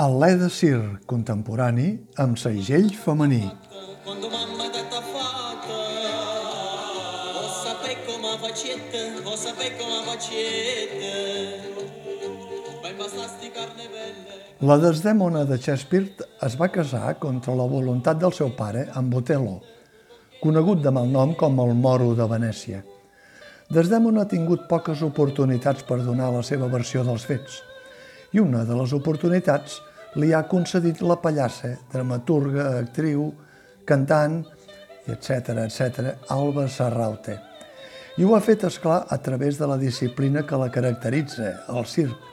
Alè de circ contemporani amb segell femení. La Desdèmona de Shakespeare es va casar contra la voluntat del seu pare amb Otello, conegut de malnom com el Moro de Venècia. Desdèmona ha tingut poques oportunitats per donar la seva versió dels fets, i una de les oportunitats li ha concedit la pallassa, dramaturga, actriu, cantant, etc etc, Alba Serraute. I ho ha fet, esclar, a través de la disciplina que la caracteritza, el circ.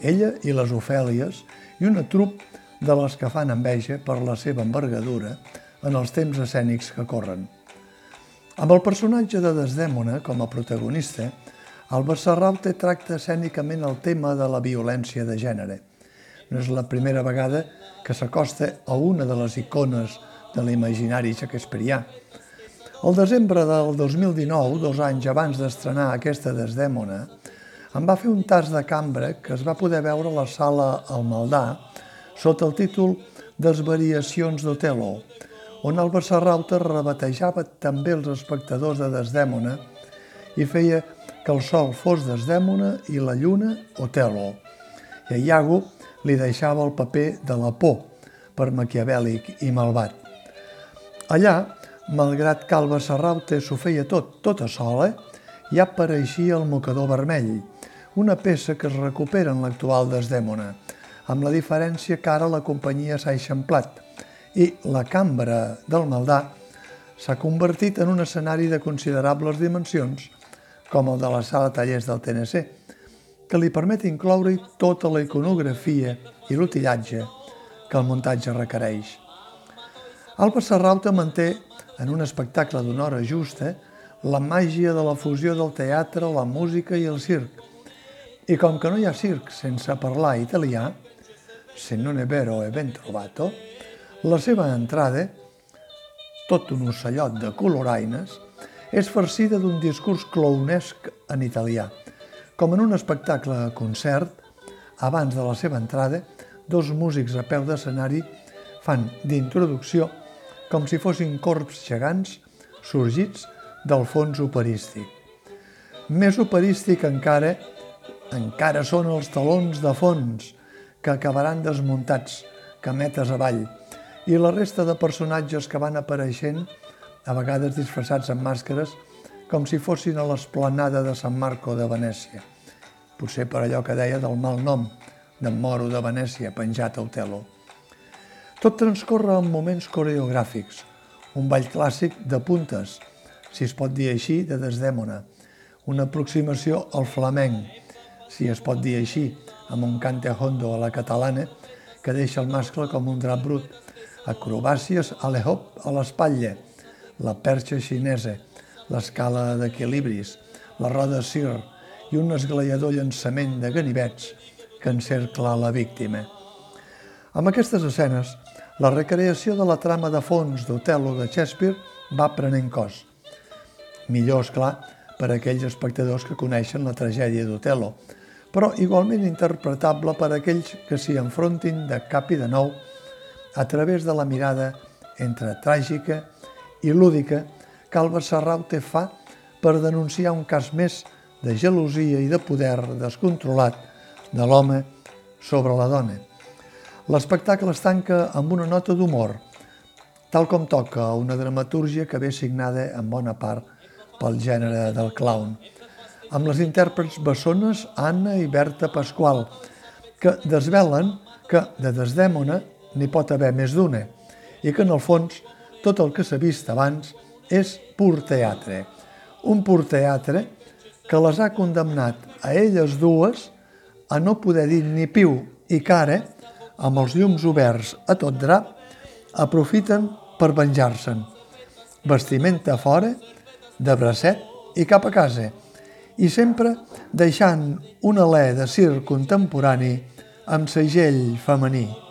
Ella i les Ofèlies i una trup de les que fan enveja per la seva envergadura en els temps escènics que corren. Amb el personatge de Desdèmona com a protagonista, Alba Serraute tracta escènicament el tema de la violència de gènere. No és la primera vegada que s'acosta a una de les icones de l'imaginari shakespearià. El desembre del 2019, dos anys abans d'estrenar aquesta Desdèmona, em va fer un tas de cambra que es va poder veure a la sala al Maldà sota el títol Desvariacions d'Otelo, on Alba Serrauta rebatejava també els espectadors de Desdèmona i feia que el sol fos Desdèmona i la lluna Otelo. I a Iago li deixava el paper de la por per maquiavèlic i malvat. Allà, malgrat que Alba Serraute s'ho feia tot, tota sola, ja apareixia el mocador vermell, una peça que es recupera en l'actual Desdèmona, amb la diferència que ara la companyia s'ha eixamplat i la cambra del Maldà s'ha convertit en un escenari de considerables dimensions, com el de la sala tallers del TNC, que li permet incloure tota la iconografia i l'utillatge que el muntatge requereix. Alba Serrauta manté en un espectacle d'una hora justa la màgia de la fusió del teatre, la música i el circ. I com que no hi ha circ sense parlar italià, se non è vero e ben trovato, la seva entrada, tot un ocellot de coloraines, és farcida d'un discurs clownesc en italià. Com en un espectacle a concert, abans de la seva entrada, dos músics a peu d'escenari fan d'introducció com si fossin corps gegants sorgits del fons operístic. Més operístic encara, encara són els talons de fons que acabaran desmuntats, cametes avall, i la resta de personatges que van apareixent, a vegades disfressats amb màscares, com si fossin a l'esplanada de Sant Marco de Venècia. Potser per allò que deia del mal nom d'en Moro de Venècia, penjat a Otelo. Tot transcorre en moments coreogràfics, un ball clàssic de puntes, si es pot dir així, de Desdèmona, una aproximació al flamenc, si es pot dir així, amb un cante hondo a la catalana que deixa el mascle com un drap brut, acrobàcies a l'ehop a l'espatlla, la perxa xinesa, l'escala d'equilibris, la roda sir i un esglaiador llançament de ganivets que encercla la víctima. Amb aquestes escenes, la recreació de la trama de fons d'Otelo de Shakespeare va prenent cos. Millor, és clar, per a aquells espectadors que coneixen la tragèdia d'Otelo, però igualment interpretable per a aquells que s'hi enfrontin de cap i de nou a través de la mirada entre tràgica i lúdica que Alba Serraute fa per denunciar un cas més de gelosia i de poder descontrolat de l'home sobre la dona. L'espectacle es tanca amb una nota d'humor, tal com toca una dramatúrgia que ve signada en bona part pel gènere del clown, amb les intèrprets bessones Anna i Berta Pasqual, que desvelen que de Desdèmona n'hi pot haver més d'una i que en el fons tot el que s'ha vist abans és pur teatre. Un pur teatre que les ha condemnat a elles dues a no poder dir ni piu i cara amb els llums oberts a tot drap, aprofiten per venjar-se'n. Vestimenta fora, de bracet i cap a casa, i sempre deixant un alè de circ contemporani amb segell femení.